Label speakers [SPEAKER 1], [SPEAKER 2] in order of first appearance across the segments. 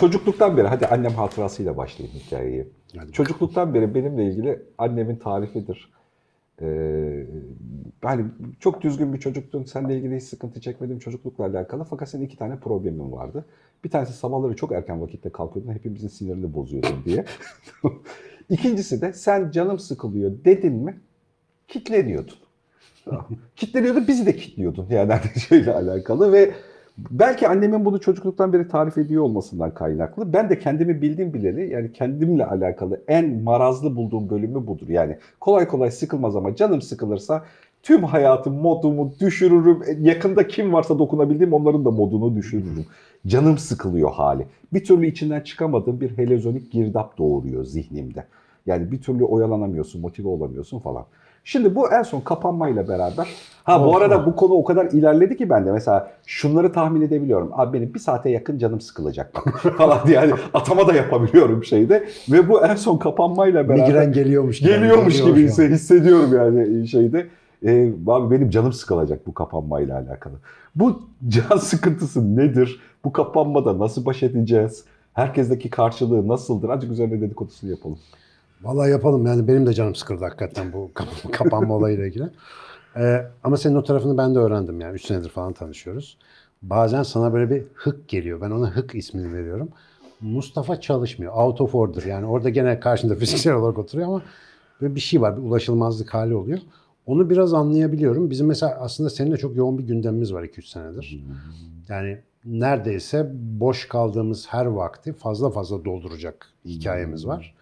[SPEAKER 1] çocukluktan beri hadi annem hatırasıyla başlayayım hikayeyi.
[SPEAKER 2] Hadi
[SPEAKER 1] Çocukluktan beri benimle ilgili annemin tarifidir. Ee, hani çok düzgün bir çocuktun, seninle ilgili hiç sıkıntı çekmedim çocuklukla alakalı. Fakat senin iki tane problemin vardı. Bir tanesi sabahları çok erken vakitte kalkıyordun, hepimizin sinirini bozuyordun diye. İkincisi de sen canım sıkılıyor dedin mi kitleniyordun. Kitleniyordun, bizi de kitliyordun yani şeyle alakalı ve belki annemin bunu çocukluktan beri tarif ediyor olmasından kaynaklı. Ben de kendimi bildiğim bileli yani kendimle alakalı en marazlı bulduğum bölümü budur. Yani kolay kolay sıkılmaz ama canım sıkılırsa tüm hayatım, modumu düşürürüm. Yakında kim varsa dokunabildiğim onların da modunu düşürürüm. Canım sıkılıyor hali. Bir türlü içinden çıkamadığım bir helezonik girdap doğuruyor zihnimde. Yani bir türlü oyalanamıyorsun, motive olamıyorsun falan. Şimdi bu en son kapanmayla beraber. Ha bu arada bu konu o kadar ilerledi ki ben de mesela şunları tahmin edebiliyorum. Abi benim bir saate yakın canım sıkılacak bak falan diye yani atama da yapabiliyorum şeyde. Ve bu en son kapanmayla beraber
[SPEAKER 2] Migren geliyormuş gibi.
[SPEAKER 1] geliyormuş
[SPEAKER 2] Geliyor
[SPEAKER 1] gibi hisse- hissediyorum yani şeyde. Ee, abi benim canım sıkılacak bu kapanmayla alakalı. Bu can sıkıntısı nedir? Bu kapanmada nasıl baş edeceğiz? Herkesteki karşılığı nasıldır? Azıcık üzerine dedikodusunu yapalım.
[SPEAKER 2] Vallahi yapalım yani benim de canım sıkıldı hakikaten bu kap- kapanma olayıyla ilgili. Ee, ama senin o tarafını ben de öğrendim yani 3 senedir falan tanışıyoruz. Bazen sana böyle bir hık geliyor. Ben ona hık ismini veriyorum. Mustafa çalışmıyor. Out of order. Yani orada gene karşında fiziksel olarak oturuyor ama böyle bir şey var. Bir ulaşılmazlık hali oluyor. Onu biraz anlayabiliyorum. Bizim mesela aslında seninle çok yoğun bir gündemimiz var 2-3 senedir. Yani neredeyse boş kaldığımız her vakti fazla fazla dolduracak hikayemiz var.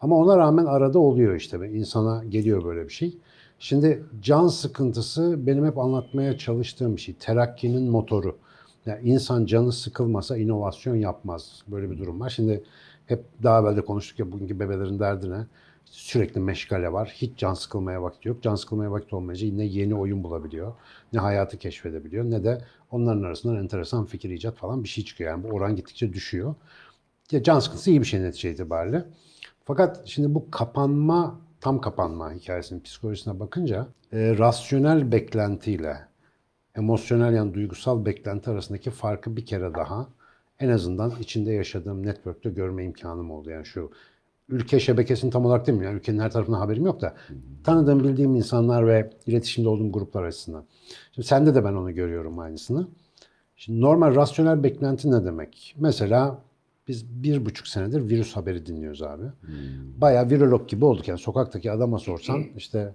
[SPEAKER 2] Ama ona rağmen arada oluyor işte. İnsana geliyor böyle bir şey. Şimdi can sıkıntısı benim hep anlatmaya çalıştığım bir şey. Terakkinin motoru. Yani insan canı sıkılmasa inovasyon yapmaz. Böyle bir durum var. Şimdi hep daha evvel de konuştuk ya bugünkü bebelerin derdine. Sürekli meşgale var. Hiç can sıkılmaya vakit yok. Can sıkılmaya vakit olmayınca ne yeni oyun bulabiliyor, ne hayatı keşfedebiliyor, ne de onların arasından enteresan fikir, icat falan bir şey çıkıyor. Yani bu oran gittikçe düşüyor. Ya can sıkıntısı iyi bir şey netice itibariyle. Fakat şimdi bu kapanma, tam kapanma hikayesinin psikolojisine bakınca e, rasyonel beklentiyle emosyonel yani duygusal beklenti arasındaki farkı bir kere daha en azından içinde yaşadığım network'te görme imkanım oldu. Yani şu ülke şebekesini tam olarak değil mi? Yani ülkenin her tarafından haberim yok da tanıdığım, bildiğim insanlar ve iletişimde olduğum gruplar açısından. Şimdi sende de ben onu görüyorum aynısını. Şimdi normal rasyonel beklenti ne demek? Mesela biz bir buçuk senedir virüs haberi dinliyoruz abi. Bayağı virolog gibi olduk. Yani sokaktaki adama sorsan işte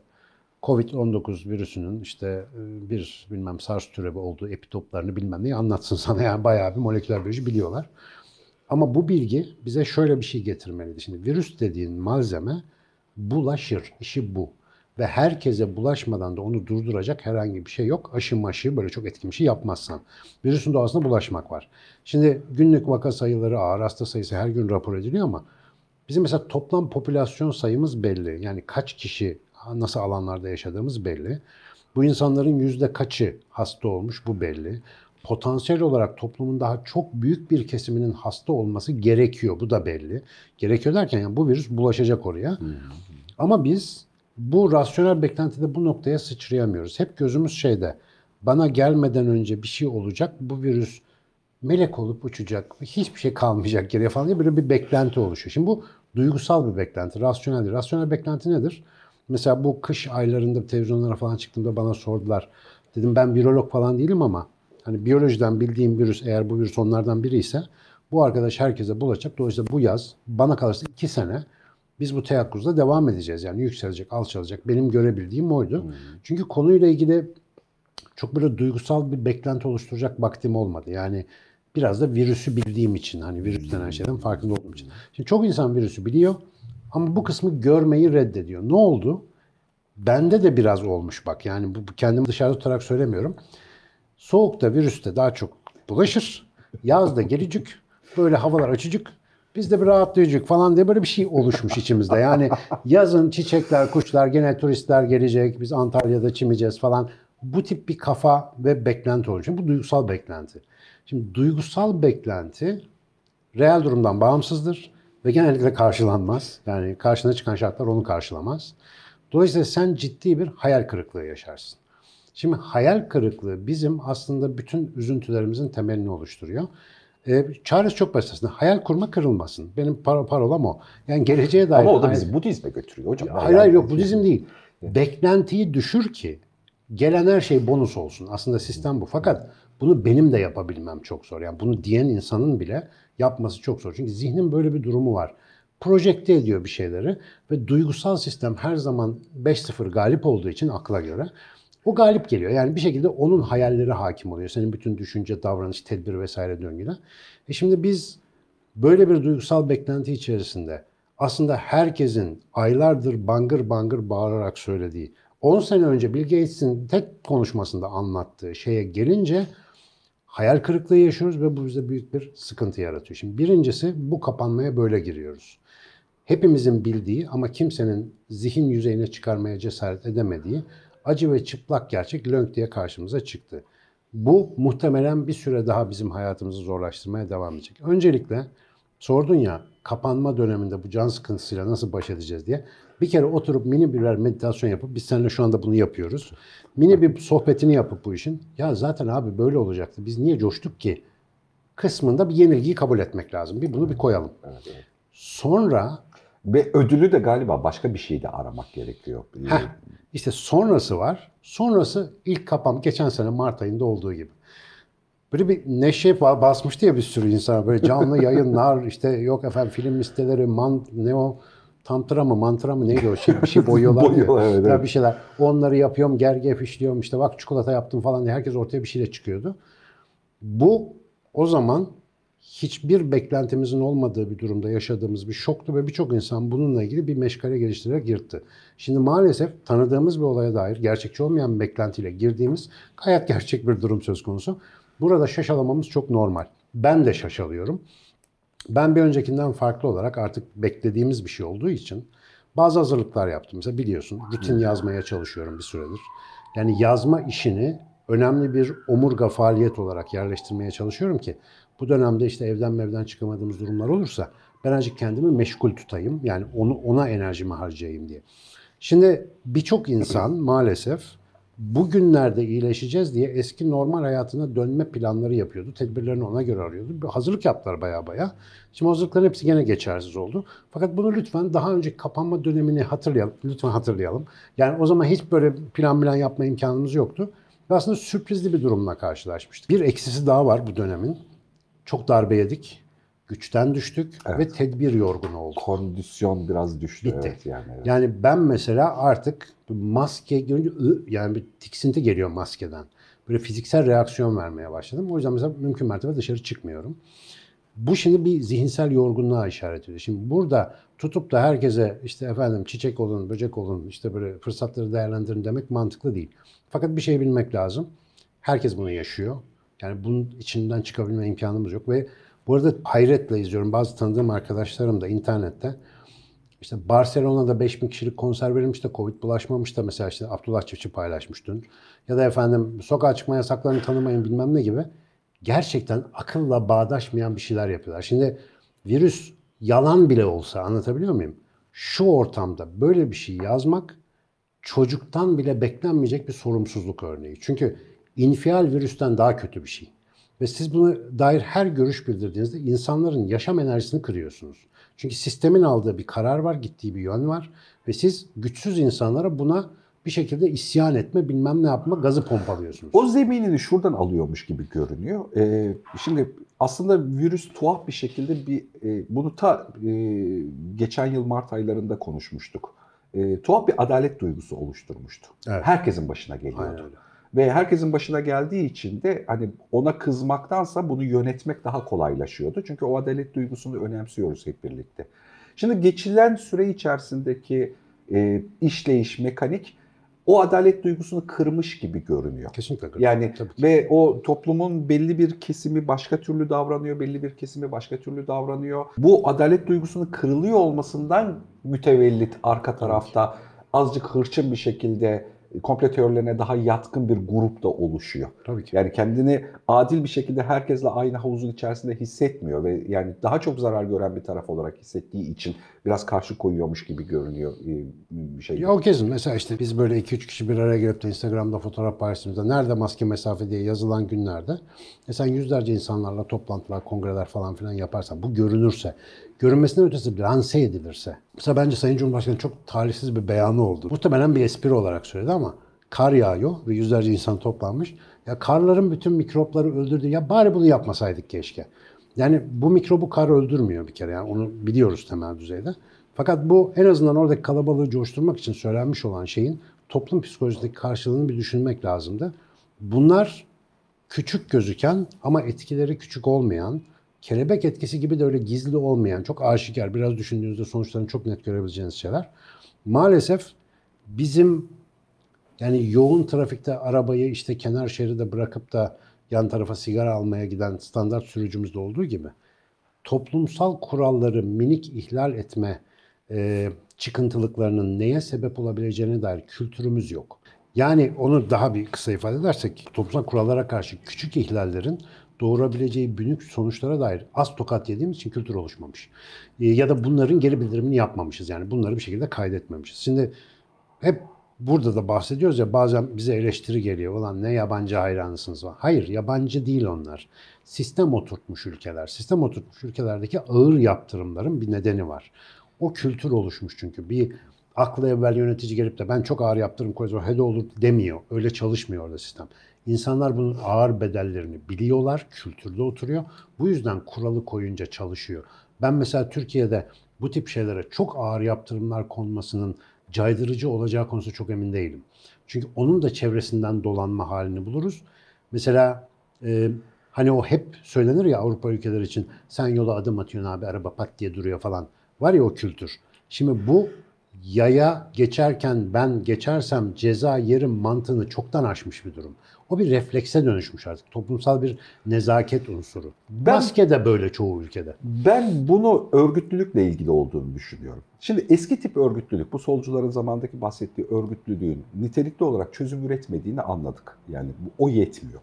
[SPEAKER 2] Covid-19 virüsünün işte e, bir bilmem SARS türevi olduğu epitoplarını bilmem neyi anlatsın sana. Yani bayağı bir moleküler biyoloji biliyorlar. Ama bu bilgi bize şöyle bir şey getirmeliydi. Şimdi virüs dediğin malzeme bulaşır. İşi bu. Ve herkese bulaşmadan da onu durduracak herhangi bir şey yok. Aşı maşı böyle çok etkin bir şey yapmazsan. Virüsün doğasında bulaşmak var. Şimdi günlük vaka sayıları, ağır hasta sayısı her gün rapor ediliyor ama bizim mesela toplam popülasyon sayımız belli. Yani kaç kişi nasıl alanlarda yaşadığımız belli. Bu insanların yüzde kaçı hasta olmuş bu belli. Potansiyel olarak toplumun daha çok büyük bir kesiminin hasta olması gerekiyor. Bu da belli. Gerekiyor derken yani bu virüs bulaşacak oraya. Ama biz bu rasyonel beklentide bu noktaya sıçrayamıyoruz. Hep gözümüz şeyde. Bana gelmeden önce bir şey olacak. Bu virüs melek olup uçacak. Hiçbir şey kalmayacak geriye falan diye böyle bir beklenti oluşuyor. Şimdi bu duygusal bir beklenti. Rasyonel değil. Rasyonel beklenti nedir? Mesela bu kış aylarında televizyonlara falan çıktığımda bana sordular. Dedim ben virolog falan değilim ama hani biyolojiden bildiğim virüs eğer bu virüs onlardan biri ise bu arkadaş herkese bulaşacak. Dolayısıyla bu yaz bana kalırsa iki sene biz bu teyakkuzda devam edeceğiz. Yani yükselecek, alçalacak. Benim görebildiğim oydu. Çünkü konuyla ilgili çok böyle duygusal bir beklenti oluşturacak vaktim olmadı. Yani biraz da virüsü bildiğim için hani virüs denen şeyden farkında olduğum için. Şimdi çok insan virüsü biliyor ama bu kısmı görmeyi reddediyor. Ne oldu? Bende de biraz olmuş bak. Yani bu kendimi dışarıda tutarak söylemiyorum. Soğukta virüste daha çok bulaşır. Yazda gelecek. Böyle havalar açıcık. Biz de bir rahatlayacak falan diye böyle bir şey oluşmuş içimizde. Yani yazın çiçekler, kuşlar, gene turistler gelecek. Biz Antalya'da çimeceğiz falan. Bu tip bir kafa ve beklenti oluşuyor. Bu duygusal beklenti. Şimdi duygusal beklenti reel durumdan bağımsızdır ve genellikle karşılanmaz. Yani karşına çıkan şartlar onu karşılamaz. Dolayısıyla sen ciddi bir hayal kırıklığı yaşarsın. Şimdi hayal kırıklığı bizim aslında bütün üzüntülerimizin temelini oluşturuyor. E, çaresi çok basit aslında. Hayal kurma kırılmasın. Benim par parolam o. Yani geleceğe dair...
[SPEAKER 1] Ama o da
[SPEAKER 2] hayal-
[SPEAKER 1] bizi Budizme götürüyor hocam.
[SPEAKER 2] Hayır hayır yok Budizm değil. Beklentiyi düşür ki gelen her şey bonus olsun. Aslında sistem bu. Fakat bunu benim de yapabilmem çok zor. Yani bunu diyen insanın bile yapması çok zor. Çünkü zihnin böyle bir durumu var. Projekte ediyor bir şeyleri ve duygusal sistem her zaman 5-0 galip olduğu için akla göre o galip geliyor. Yani bir şekilde onun hayalleri hakim oluyor. Senin bütün düşünce, davranış, tedbir vesaire döngüne. E şimdi biz böyle bir duygusal beklenti içerisinde aslında herkesin aylardır bangır bangır bağırarak söylediği 10 sene önce Bill Gates'in tek konuşmasında anlattığı şeye gelince hayal kırıklığı yaşıyoruz ve bu bize büyük bir sıkıntı yaratıyor. Şimdi birincisi bu kapanmaya böyle giriyoruz. Hepimizin bildiği ama kimsenin zihin yüzeyine çıkarmaya cesaret edemediği acı ve çıplak gerçek lönk diye karşımıza çıktı. Bu muhtemelen bir süre daha bizim hayatımızı zorlaştırmaya devam edecek. Öncelikle sordun ya kapanma döneminde bu can sıkıntısıyla nasıl baş edeceğiz diye. Bir kere oturup mini birer meditasyon yapıp biz seninle şu anda bunu yapıyoruz. Mini bir sohbetini yapıp bu işin ya zaten abi böyle olacaktı. Biz niye coştuk ki? Kısmında bir yenilgiyi kabul etmek lazım. Bir bunu bir koyalım. Sonra
[SPEAKER 1] Ve ödülü de galiba başka bir şeyde aramak gerekiyor.
[SPEAKER 2] Heh, işte sonrası var. Sonrası ilk kapam geçen sene Mart ayında olduğu gibi. Böyle bir neşe ba- basmıştı ya bir sürü insan. Böyle canlı yayınlar işte yok efendim film listeleri man, ne o tantra mı mantra mı neydi o şey bir şey boyuyorlar.
[SPEAKER 1] Boyuyorlar, evet,
[SPEAKER 2] bir şeyler. Onları yapıyorum gergef işliyorum işte bak çikolata yaptım falan diye herkes ortaya bir şeyle çıkıyordu. Bu o zaman hiçbir beklentimizin olmadığı bir durumda yaşadığımız bir şoktu ve birçok insan bununla ilgili bir meşgale geliştirerek yırttı. Şimdi maalesef tanıdığımız bir olaya dair gerçekçi olmayan bir beklentiyle girdiğimiz gayet gerçek bir durum söz konusu. Burada şaşalamamız çok normal. Ben de şaşalıyorum. Ben bir öncekinden farklı olarak artık beklediğimiz bir şey olduğu için bazı hazırlıklar yaptım. Mesela biliyorsun rutin yazmaya çalışıyorum bir süredir. Yani yazma işini önemli bir omurga faaliyet olarak yerleştirmeye çalışıyorum ki bu dönemde işte evden mevden çıkamadığımız durumlar olursa ben azıcık kendimi meşgul tutayım. Yani onu ona enerjimi harcayayım diye. Şimdi birçok insan maalesef bugünlerde iyileşeceğiz diye eski normal hayatına dönme planları yapıyordu. Tedbirlerini ona göre arıyordu. Bir hazırlık yaptılar baya baya. Şimdi hazırlıkların hepsi gene geçersiz oldu. Fakat bunu lütfen daha önceki kapanma dönemini hatırlayalım. Lütfen hatırlayalım. Yani o zaman hiç böyle plan plan yapma imkanımız yoktu. Ve aslında sürprizli bir durumla karşılaşmıştık. Bir eksisi daha var bu dönemin. Çok darbe yedik. Güçten düştük ve tedbir yorgunu olduk.
[SPEAKER 1] Kondisyon biraz düştü.
[SPEAKER 2] Bitti.
[SPEAKER 1] Evet, yani, evet.
[SPEAKER 2] Yani ben mesela artık maske görünce yani bir tiksinti geliyor maskeden. Böyle fiziksel reaksiyon vermeye başladım. O yüzden mesela mümkün mertebe dışarı çıkmıyorum. Bu şimdi bir zihinsel yorgunluğa işaret ediyor. Şimdi burada tutup da herkese işte efendim çiçek olun, böcek olun, işte böyle fırsatları değerlendirin demek mantıklı değil. Fakat bir şey bilmek lazım. Herkes bunu yaşıyor. Yani bunun içinden çıkabilme imkanımız yok ve bu arada hayretle izliyorum. Bazı tanıdığım arkadaşlarım da internette işte Barcelona'da 5000 kişilik konser verilmiş de Covid bulaşmamış da mesela işte Abdullah Çiftçi paylaşmış dün. Ya da efendim sokağa çıkma yasaklarını tanımayın bilmem ne gibi. Gerçekten akılla bağdaşmayan bir şeyler yapıyorlar. Şimdi virüs yalan bile olsa anlatabiliyor muyum? Şu ortamda böyle bir şey yazmak çocuktan bile beklenmeyecek bir sorumsuzluk örneği. Çünkü infial virüsten daha kötü bir şey. Ve siz buna dair her görüş bildirdiğinizde insanların yaşam enerjisini kırıyorsunuz. Çünkü sistemin aldığı bir karar var, gittiği bir yön var ve siz güçsüz insanlara buna bir şekilde isyan etme, bilmem ne yapma gazı pompalıyorsunuz.
[SPEAKER 1] O zeminini şuradan alıyormuş gibi görünüyor. Ee, şimdi aslında virüs tuhaf bir şekilde bir e, bunu ta e, geçen yıl Mart aylarında konuşmuştuk. E, tuhaf bir adalet duygusu oluşturmuştu.
[SPEAKER 2] Evet.
[SPEAKER 1] Herkesin başına geliyordu.
[SPEAKER 2] Aynen.
[SPEAKER 1] Ve herkesin başına geldiği için de hani ona kızmaktansa bunu yönetmek daha kolaylaşıyordu. Çünkü o adalet duygusunu önemsiyoruz hep birlikte. Şimdi geçilen süre içerisindeki e, işleyiş, mekanik o adalet duygusunu kırmış gibi görünüyor.
[SPEAKER 2] Kesinlikle.
[SPEAKER 1] Yani
[SPEAKER 2] Tabii ki.
[SPEAKER 1] ve o toplumun belli bir kesimi başka türlü davranıyor, belli bir kesimi başka türlü davranıyor. Bu adalet duygusunun kırılıyor olmasından mütevellit arka tarafta azıcık hırçın bir şekilde komplo teorilerine daha yatkın bir grup da oluşuyor.
[SPEAKER 2] Tabii ki.
[SPEAKER 1] Yani kendini adil bir şekilde herkesle aynı havuzun içerisinde hissetmiyor ve yani daha çok zarar gören bir taraf olarak hissettiği için biraz karşı koyuyormuş gibi görünüyor e, bir şey.
[SPEAKER 2] Ya o kesin. Mesela işte biz böyle 2-3 kişi bir araya gelip de Instagram'da fotoğraf paylaştığımızda nerede maske mesafe diye yazılan günlerde e sen yüzlerce insanlarla toplantılar, kongreler falan filan yaparsan bu görünürse, görünmesinden ötesi lanse edilirse. Mesela bence Sayın Cumhurbaşkanı çok talihsiz bir beyanı oldu. Muhtemelen bir espri olarak söyledi ama kar yağıyor ve yüzlerce insan toplanmış. Ya karların bütün mikropları öldürdü. Ya bari bunu yapmasaydık keşke. Yani bu mikrobu kar öldürmüyor bir kere. Yani onu biliyoruz temel düzeyde. Fakat bu en azından oradaki kalabalığı coşturmak için söylenmiş olan şeyin toplum psikolojisindeki karşılığını bir düşünmek lazımdı. Bunlar küçük gözüken ama etkileri küçük olmayan, kelebek etkisi gibi de öyle gizli olmayan, çok aşikar, biraz düşündüğünüzde sonuçlarını çok net görebileceğiniz şeyler. Maalesef bizim yani yoğun trafikte arabayı işte kenar şeride bırakıp da yan tarafa sigara almaya giden standart sürücümüzde olduğu gibi toplumsal kuralları minik ihlal etme e, çıkıntılıklarının neye sebep olabileceğine dair kültürümüz yok. Yani onu daha bir kısa ifade edersek toplumsal kurallara karşı küçük ihlallerin doğurabileceği büyük sonuçlara dair az tokat yediğimiz için kültür oluşmamış. E, ya da bunların geri bildirimini yapmamışız. Yani bunları bir şekilde kaydetmemişiz. Şimdi hep burada da bahsediyoruz ya bazen bize eleştiri geliyor. Ulan ne yabancı hayranısınız var. Hayır yabancı değil onlar. Sistem oturtmuş ülkeler. Sistem oturtmuş ülkelerdeki ağır yaptırımların bir nedeni var. O kültür oluşmuş çünkü. Bir aklı evvel yönetici gelip de ben çok ağır yaptırım koyacağım, hede olur demiyor. Öyle çalışmıyor orada sistem. İnsanlar bunun ağır bedellerini biliyorlar, kültürde oturuyor. Bu yüzden kuralı koyunca çalışıyor. Ben mesela Türkiye'de bu tip şeylere çok ağır yaptırımlar konmasının caydırıcı olacağı konusu çok emin değilim. Çünkü onun da çevresinden dolanma halini buluruz. Mesela e, hani o hep söylenir ya Avrupa ülkeleri için sen yola adım atıyorsun abi araba pat diye duruyor falan. Var ya o kültür. Şimdi bu yaya geçerken ben geçersem ceza yerim mantığını çoktan aşmış bir durum. O bir reflekse dönüşmüş artık. Toplumsal bir nezaket unsuru.
[SPEAKER 1] Ben-
[SPEAKER 2] Maske de böyle çoğu ülkede.
[SPEAKER 1] Ben bunu örgütlülükle ilgili olduğunu düşünüyorum. Şimdi eski tip örgütlülük, bu solcuların zamandaki bahsettiği örgütlülüğün nitelikli olarak çözüm üretmediğini anladık. Yani bu- o yetmiyor.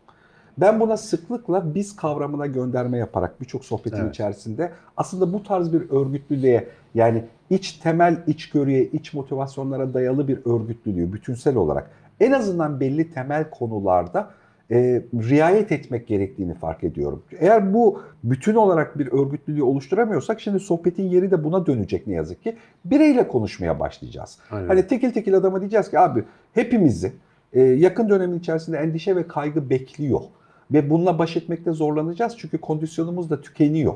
[SPEAKER 1] Ben buna sıklıkla biz kavramına gönderme yaparak birçok sohbetin
[SPEAKER 2] Evet.
[SPEAKER 1] içerisinde aslında bu tarz bir örgütlülüğe yani iç temel içgörüye, iç motivasyonlara dayalı bir örgütlülüğü bütünsel olarak en azından belli temel konularda e, riayet etmek gerektiğini fark ediyorum. Eğer bu bütün olarak bir örgütlülüğü oluşturamıyorsak şimdi sohbetin yeri de buna dönecek ne yazık ki. Bireyle konuşmaya başlayacağız.
[SPEAKER 2] Aynen.
[SPEAKER 1] Hani tekil tekil adama diyeceğiz ki abi hepimizi e, yakın dönemin içerisinde endişe ve kaygı bekliyor. Ve bununla baş etmekte zorlanacağız çünkü kondisyonumuz da tükeniyor.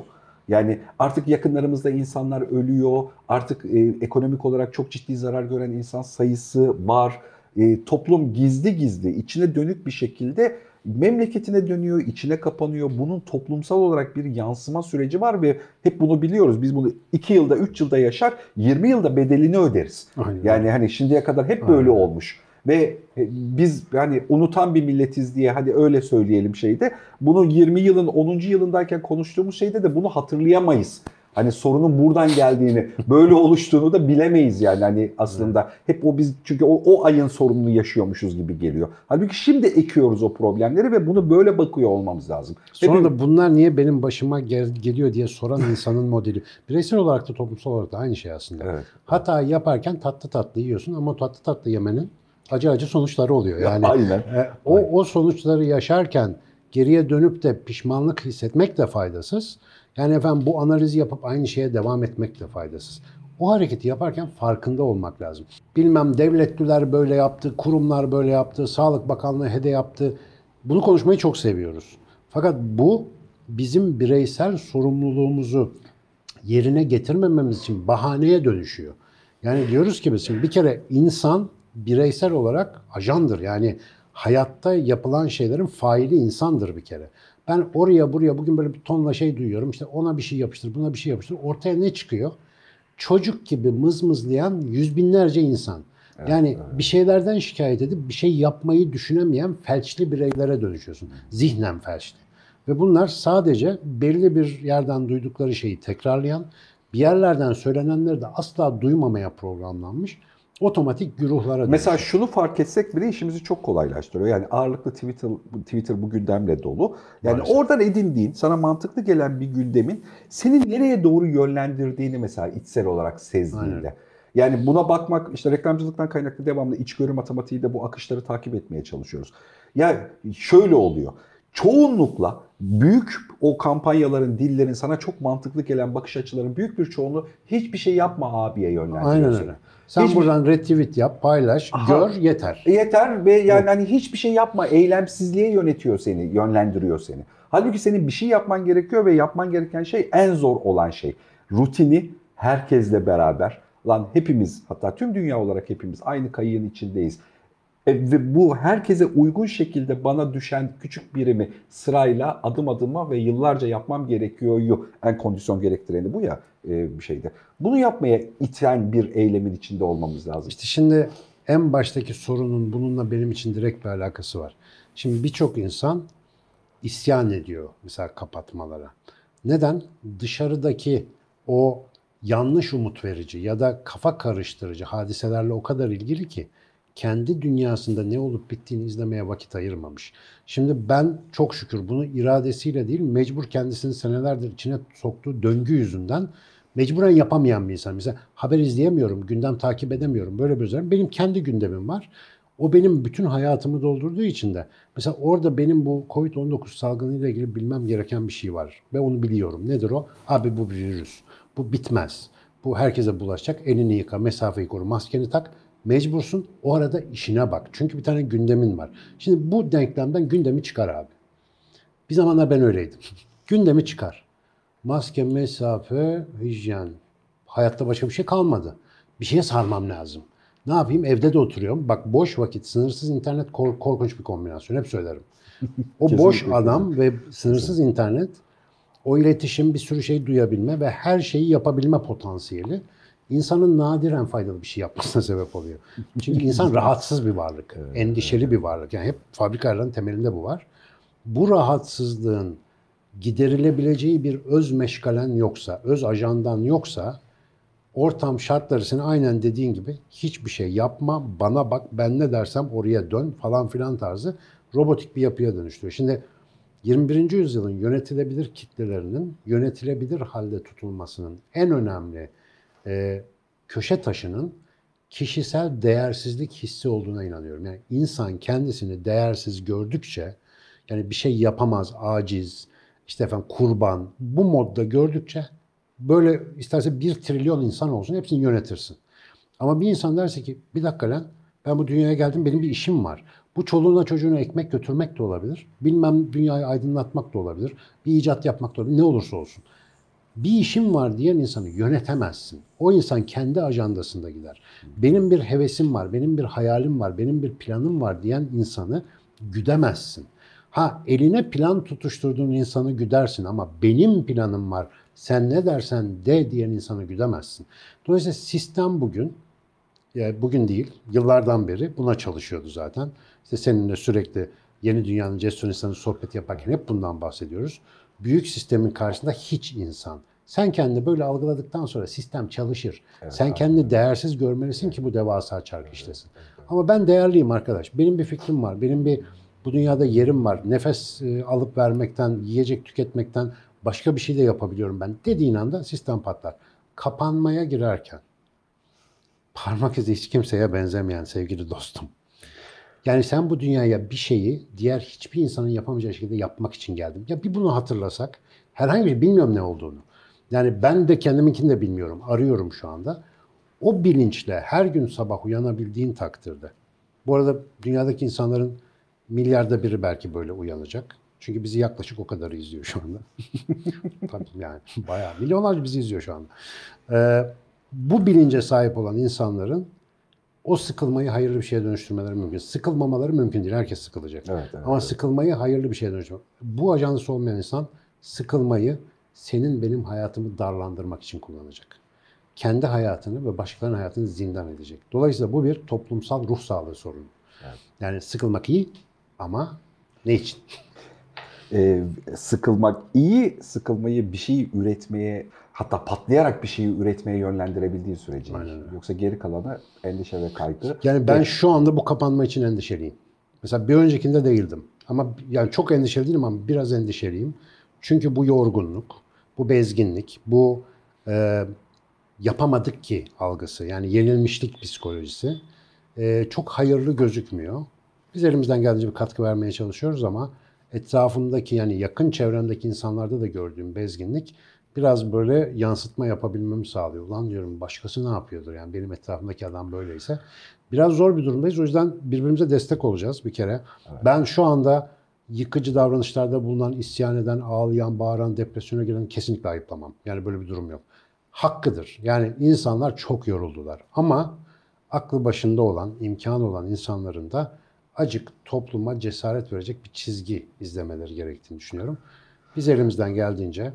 [SPEAKER 1] Yani artık yakınlarımızda insanlar ölüyor, artık e, ekonomik olarak çok ciddi zarar gören insan sayısı var. E, toplum gizli gizli, içine dönük bir şekilde memleketine dönüyor, içine kapanıyor. Bunun toplumsal olarak bir yansıma süreci var ve hep bunu biliyoruz. Biz bunu 2 yılda, 3 yılda yaşar, 20 yılda bedelini öderiz.
[SPEAKER 2] Aynen.
[SPEAKER 1] Yani hani şimdiye kadar hep böyle
[SPEAKER 2] Aynen.
[SPEAKER 1] olmuş. Ve e, biz yani unutan bir milletiz diye hadi öyle söyleyelim şeyde. Bunu 20 yılın 10. yılındayken konuştuğumuz şeyde de bunu hatırlayamayız. Hani sorunun buradan geldiğini, böyle oluştuğunu da bilemeyiz yani hani aslında. Hep o biz çünkü o, o ayın sorununu yaşıyormuşuz gibi geliyor. Halbuki şimdi ekiyoruz o problemleri ve bunu böyle bakıyor olmamız lazım.
[SPEAKER 2] Sonra
[SPEAKER 1] Hepimiz-
[SPEAKER 2] da bunlar niye benim başıma gel- geliyor diye soran insanın modeli. Bireysel olarak da toplumsal olarak da aynı şey aslında.
[SPEAKER 1] Evet.
[SPEAKER 2] Hata yaparken tatlı tatlı yiyorsun ama tatlı tatlı yemenin acı acı sonuçları oluyor. Yani
[SPEAKER 1] Aynen.
[SPEAKER 2] e, o, o sonuçları yaşarken geriye dönüp de pişmanlık hissetmek de faydasız. Yani efendim bu analizi yapıp aynı şeye devam etmek de faydasız. O hareketi yaparken farkında olmak lazım. Bilmem devletliler böyle yaptı, kurumlar böyle yaptı, Sağlık Bakanlığı hede yaptı. Bunu konuşmayı çok seviyoruz. Fakat bu bizim bireysel sorumluluğumuzu yerine getirmememiz için bahaneye dönüşüyor. Yani diyoruz ki biz bir kere insan bireysel olarak ajandır. Yani hayatta yapılan şeylerin faili insandır bir kere. Ben oraya buraya bugün böyle bir tonla şey duyuyorum. İşte ona bir şey yapıştır, buna bir şey yapıştır. Ortaya ne çıkıyor? Çocuk gibi mızmızlayan yüz binlerce insan. Yani bir şeylerden şikayet edip bir şey yapmayı düşünemeyen felçli bireylere dönüşüyorsun. Zihnen felçli. Ve bunlar sadece belli bir yerden duydukları şeyi tekrarlayan, bir yerlerden söylenenleri de asla duymamaya programlanmış. Otomatik güruhlara
[SPEAKER 1] Mesela
[SPEAKER 2] dönüşüyor.
[SPEAKER 1] şunu fark etsek bile işimizi çok kolaylaştırıyor. Yani ağırlıklı Twitter Twitter bu gündemle dolu. Yani
[SPEAKER 2] Maalesef.
[SPEAKER 1] oradan edindiğin, sana mantıklı gelen bir gündemin seni nereye doğru yönlendirdiğini mesela içsel olarak sezdiğinde.
[SPEAKER 2] Aynen.
[SPEAKER 1] Yani buna bakmak işte reklamcılıktan kaynaklı devamlı içgörü matematiği de bu akışları takip etmeye çalışıyoruz. Yani şöyle oluyor. Çoğunlukla büyük o kampanyaların, dillerin sana çok mantıklı gelen bakış açıların büyük bir çoğunluğu hiçbir şey yapma abiye yönlendiriyor
[SPEAKER 2] Aynen
[SPEAKER 1] seni.
[SPEAKER 2] öyle. Sen
[SPEAKER 1] Hiçbir-
[SPEAKER 2] buradan retweet yap, paylaş,
[SPEAKER 1] Aha.
[SPEAKER 2] gör yeter.
[SPEAKER 1] Yeter ve yani hani hiçbir şey yapma, eylemsizliğe yönetiyor seni, yönlendiriyor seni. Halbuki senin bir şey yapman gerekiyor ve yapman gereken şey en zor olan şey. Rutini herkesle beraber, lan hepimiz hatta tüm dünya olarak hepimiz aynı kayığın içindeyiz. E, ve bu herkese uygun şekilde bana düşen küçük birimi sırayla adım adıma ve yıllarca yapmam gerekiyor. En kondisyon gerektireni bu ya e, bir şeyde. Bunu yapmaya iten bir eylemin içinde olmamız lazım.
[SPEAKER 2] İşte şimdi en baştaki sorunun bununla benim için direkt bir alakası var. Şimdi birçok insan isyan ediyor mesela kapatmalara. Neden? Dışarıdaki o yanlış umut verici ya da kafa karıştırıcı hadiselerle o kadar ilgili ki kendi dünyasında ne olup bittiğini izlemeye vakit ayırmamış. Şimdi ben çok şükür bunu iradesiyle değil mecbur kendisini senelerdir içine soktuğu döngü yüzünden mecburen yapamayan bir insan. Mesela haber izleyemiyorum, gündem takip edemiyorum. Böyle bir özellik. Benim kendi gündemim var. O benim bütün hayatımı doldurduğu için de mesela orada benim bu Covid-19 salgınıyla ilgili bilmem gereken bir şey var. Ve onu biliyorum. Nedir o? Abi bu bir virüs. Bu bitmez. Bu herkese bulaşacak. Elini yıka, mesafeyi koru, maskeni tak. Mecbursun. O arada işine bak. Çünkü bir tane gündemin var. Şimdi bu denklemden gündemi çıkar abi. Bir zamanlar ben öyleydim. gündemi çıkar. Maske, mesafe, hijyen. Hayatta başka bir şey kalmadı. Bir şeye sarmam lazım. Ne yapayım? Evde de oturuyorum. Bak boş vakit, sınırsız internet kork- korkunç bir kombinasyon. Hep söylerim. O boş adam ve sınırsız internet, o iletişim, bir sürü şey duyabilme ve her şeyi yapabilme potansiyeli insanın nadiren faydalı bir şey yapmasına sebep oluyor. Çünkü insan rahatsız bir varlık, endişeli bir varlık. Yani hep fabrikaların temelinde bu var. Bu rahatsızlığın giderilebileceği bir öz meşgalen yoksa, öz ajandan yoksa ortam şartları seni aynen dediğin gibi hiçbir şey yapma, bana bak, ben ne dersem oraya dön falan filan tarzı robotik bir yapıya dönüştürüyor. Şimdi 21. yüzyılın yönetilebilir kitlelerinin yönetilebilir halde tutulmasının en önemli e, köşe taşının kişisel değersizlik hissi olduğuna inanıyorum. Yani insan kendisini değersiz gördükçe, yani bir şey yapamaz, aciz, işte efendim kurban, bu modda gördükçe böyle isterse bir trilyon insan olsun hepsini yönetirsin. Ama bir insan derse ki bir dakika lan ben bu dünyaya geldim benim bir işim var. Bu çoluğuna çocuğuna ekmek götürmek de olabilir. Bilmem dünyayı aydınlatmak da olabilir. Bir icat yapmak da olabilir. Ne olursa olsun. Bir işim var diyen insanı yönetemezsin. O insan kendi ajandasında gider. Benim bir hevesim var, benim bir hayalim var, benim bir planım var diyen insanı güdemezsin. Ha eline plan tutuşturduğun insanı güdersin ama benim planım var, sen ne dersen de diyen insanı güdemezsin. Dolayısıyla sistem bugün yani bugün değil, yıllardan beri buna çalışıyordu zaten. İşte seninle sürekli yeni dünyanın cesur insanı sohbet yaparken hep bundan bahsediyoruz. Büyük sistemin karşısında hiç insan. Sen kendini böyle algıladıktan sonra sistem çalışır. Sen kendini değersiz görmelisin ki bu devasa çark işlesin. Ama ben değerliyim arkadaş. Benim bir fikrim var. Benim bir bu dünyada yerim var. Nefes e, alıp vermekten, yiyecek tüketmekten başka bir şey de yapabiliyorum ben dediğin anda sistem patlar. Kapanmaya girerken parmak izi hiç kimseye benzemeyen sevgili dostum. Yani sen bu dünyaya bir şeyi diğer hiçbir insanın yapamayacağı şekilde yapmak için geldin. Ya bir bunu hatırlasak, herhangi bir bilmiyorum ne olduğunu. Yani ben de kendiminkini de bilmiyorum, arıyorum şu anda. O bilinçle her gün sabah uyanabildiğin takdirde. Bu arada dünyadaki insanların milyarda biri belki böyle uyanacak. Çünkü bizi yaklaşık o kadar izliyor şu anda. Tabii yani bayağı milyonlarca bizi izliyor şu anda. Ee, bu bilince sahip olan insanların o sıkılmayı hayırlı bir şeye dönüştürmeleri mümkün. Sıkılmamaları mümkün değil. Herkes sıkılacak.
[SPEAKER 1] Evet, evet,
[SPEAKER 2] Ama sıkılmayı hayırlı bir şeye dönüştürmek. Bu ajansı olmayan insan sıkılmayı senin benim hayatımı darlandırmak için kullanacak. Kendi hayatını ve başkalarının hayatını zindan edecek. Dolayısıyla bu bir toplumsal ruh sağlığı sorunu. Yani sıkılmak iyi ama ne için?
[SPEAKER 1] Ee, sıkılmak iyi, sıkılmayı bir şey üretmeye hatta patlayarak bir şeyi üretmeye yönlendirebildiği sürece. Yoksa geri kalanı endişe ve kaygı.
[SPEAKER 2] Yani ben şu anda bu kapanma için endişeliyim. Mesela bir öncekinde değildim. Ama yani çok endişeli değilim ama biraz endişeliyim. Çünkü bu yorgunluk, bu bezginlik, bu e, yapamadık ki algısı yani yenilmişlik psikolojisi e, çok hayırlı gözükmüyor. Biz elimizden geldiğince bir katkı vermeye çalışıyoruz ama etrafımdaki yani yakın çevremdeki insanlarda da gördüğüm bezginlik biraz böyle yansıtma yapabilmemi sağlıyor. Ulan diyorum başkası ne yapıyordur yani benim etrafımdaki adam böyleyse. Biraz zor bir durumdayız. O yüzden birbirimize destek olacağız bir kere. Ben şu anda yıkıcı davranışlarda bulunan, isyan eden, ağlayan, bağıran, depresyona giren kesinlikle ayıplamam. Yani böyle bir durum yok. Hakkıdır. Yani insanlar çok yoruldular. Ama aklı başında olan, imkanı olan insanların da acık topluma cesaret verecek bir çizgi izlemeleri gerektiğini düşünüyorum. Biz elimizden geldiğince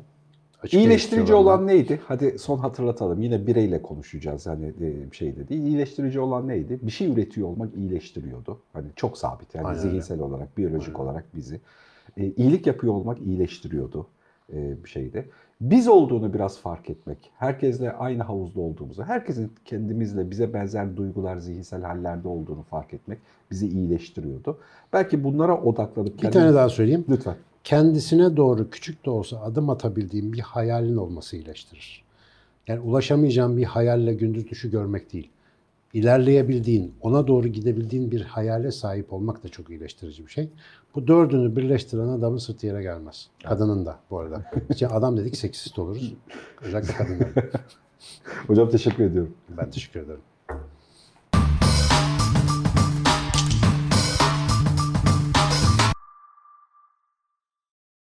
[SPEAKER 2] açık
[SPEAKER 1] İyileştirici olan neydi? Hadi son hatırlatalım. Yine bireyle konuşacağız hani şey de değil. İyileştirici olan neydi? Bir şey üretiyor olmak iyileştiriyordu. Hani çok sabit yani
[SPEAKER 2] Aynen öyle.
[SPEAKER 1] zihinsel olarak, biyolojik olarak bizi. E, iyilik yapıyor olmak iyileştiriyordu e, bir şeyde. Biz olduğunu biraz fark etmek, herkesle aynı havuzda olduğumuzu, herkesin kendimizle bize benzer duygular, zihinsel hallerde olduğunu fark etmek bizi iyileştiriyordu. Belki bunlara odaklanıp
[SPEAKER 2] Bir tane daha söyleyeyim.
[SPEAKER 1] Lütfen.
[SPEAKER 2] Kendisine doğru küçük de olsa adım atabildiğin bir hayalin olması iyileştirir. Yani ulaşamayacağın bir hayalle gündüz düşü görmek değil. İlerleyebildiğin, ona doğru gidebildiğin bir hayale sahip olmak da çok iyileştirici bir şey. Bu dördünü birleştiren adamın sırtı yere gelmez. Kadının da bu arada. İşte adam dedik seksist oluruz. Özellikle kadınlar.
[SPEAKER 1] Hocam teşekkür ediyorum.
[SPEAKER 2] Ben teşekkür ederim.